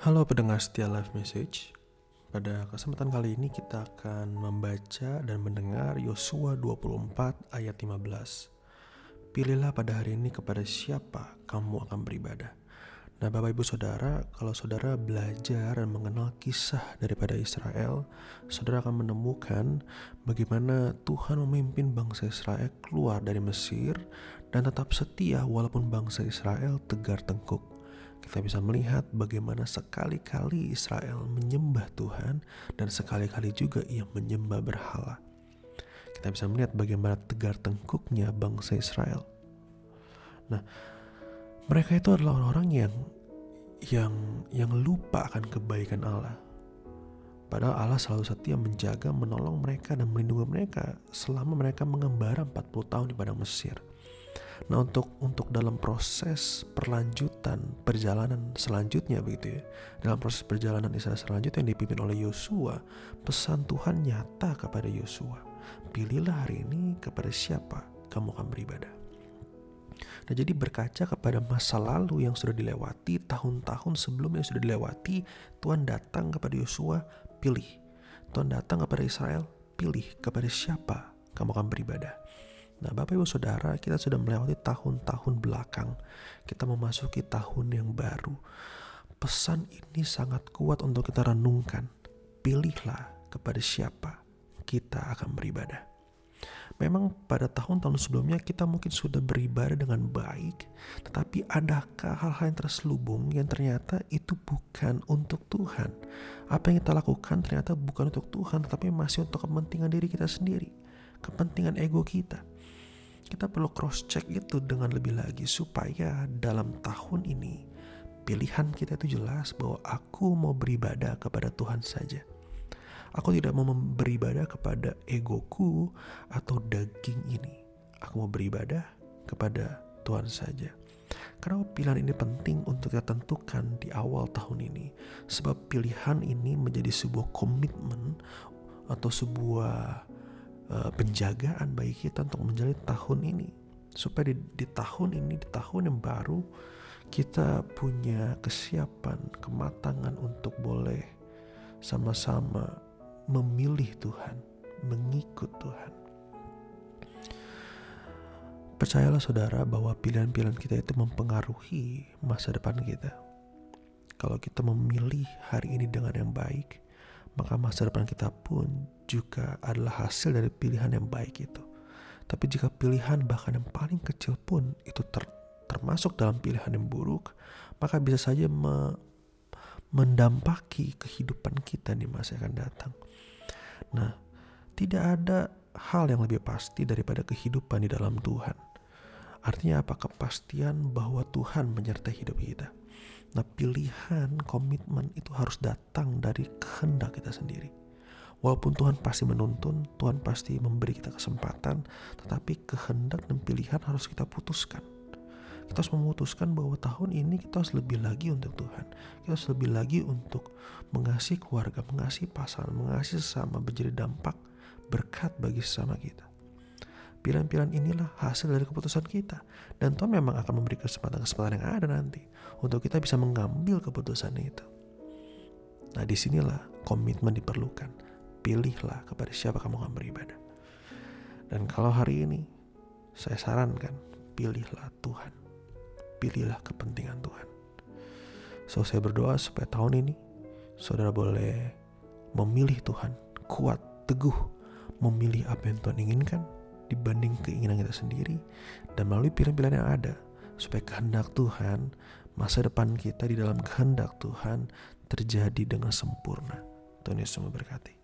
Halo pendengar setia live message. Pada kesempatan kali ini kita akan membaca dan mendengar Yosua 24 ayat 15. Pilihlah pada hari ini kepada siapa kamu akan beribadah. Nah Bapak Ibu Saudara, kalau Saudara belajar dan mengenal kisah daripada Israel, Saudara akan menemukan bagaimana Tuhan memimpin bangsa Israel keluar dari Mesir dan tetap setia walaupun bangsa Israel tegar tengkuk kita bisa melihat bagaimana sekali-kali Israel menyembah Tuhan dan sekali-kali juga ia menyembah berhala. Kita bisa melihat bagaimana tegar tengkuknya bangsa Israel. Nah, mereka itu adalah orang-orang yang yang yang lupa akan kebaikan Allah. Padahal Allah selalu setia menjaga, menolong mereka dan melindungi mereka selama mereka mengembara 40 tahun di padang Mesir. Nah untuk untuk dalam proses perlanjutan perjalanan selanjutnya begitu ya dalam proses perjalanan Israel selanjutnya yang dipimpin oleh Yosua pesan Tuhan nyata kepada Yosua pilihlah hari ini kepada siapa kamu akan beribadah. Nah jadi berkaca kepada masa lalu yang sudah dilewati tahun-tahun sebelumnya yang sudah dilewati Tuhan datang kepada Yosua pilih Tuhan datang kepada Israel pilih kepada siapa kamu akan beribadah. Nah, Bapak Ibu Saudara, kita sudah melewati tahun-tahun belakang. Kita memasuki tahun yang baru. Pesan ini sangat kuat untuk kita renungkan. Pilihlah kepada siapa kita akan beribadah. Memang pada tahun-tahun sebelumnya kita mungkin sudah beribadah dengan baik, tetapi adakah hal-hal yang terselubung yang ternyata itu bukan untuk Tuhan? Apa yang kita lakukan ternyata bukan untuk Tuhan, tetapi masih untuk kepentingan diri kita sendiri, kepentingan ego kita kita perlu cross check itu dengan lebih lagi supaya dalam tahun ini pilihan kita itu jelas bahwa aku mau beribadah kepada Tuhan saja. Aku tidak mau beribadah kepada egoku atau daging ini. Aku mau beribadah kepada Tuhan saja. Kenapa pilihan ini penting untuk kita tentukan di awal tahun ini? Sebab pilihan ini menjadi sebuah komitmen atau sebuah uh, penjagaan bagi kita untuk menjalani tahun ini. Supaya di, di tahun ini di tahun yang baru kita punya kesiapan kematangan untuk boleh sama-sama memilih Tuhan mengikut Tuhan. Percayalah saudara bahwa pilihan-pilihan kita itu mempengaruhi masa depan kita. Kalau kita memilih hari ini dengan yang baik maka masa depan kita pun juga adalah hasil dari pilihan yang baik itu. Tapi jika pilihan bahkan yang paling kecil pun itu ter, termasuk dalam pilihan yang buruk, maka bisa saja me, mendampaki kehidupan kita di masa yang akan datang. Nah, tidak ada hal yang lebih pasti daripada kehidupan di dalam Tuhan. Artinya apa? Kepastian bahwa Tuhan menyertai hidup kita. Nah pilihan, komitmen itu harus datang dari kehendak kita sendiri. Walaupun Tuhan pasti menuntun, Tuhan pasti memberi kita kesempatan, tetapi kehendak dan pilihan harus kita putuskan. Kita harus memutuskan bahwa tahun ini kita harus lebih lagi untuk Tuhan. Kita harus lebih lagi untuk mengasihi keluarga, mengasihi pasangan, mengasihi sesama, menjadi dampak berkat bagi sesama kita. Pilihan-pilihan inilah hasil dari keputusan kita. Dan Tuhan memang akan memberi kesempatan-kesempatan yang ada nanti untuk kita bisa mengambil keputusan itu. Nah di sinilah komitmen diperlukan. Pilihlah kepada siapa kamu akan beribadah. Dan kalau hari ini saya sarankan pilihlah Tuhan. Pilihlah kepentingan Tuhan. So saya berdoa supaya tahun ini saudara boleh memilih Tuhan kuat, teguh, memilih apa yang Tuhan inginkan dibanding keinginan kita sendiri dan melalui pilihan-pilihan yang ada supaya kehendak Tuhan masa depan kita di dalam kehendak Tuhan terjadi dengan sempurna. Tuhan Yesus memberkati.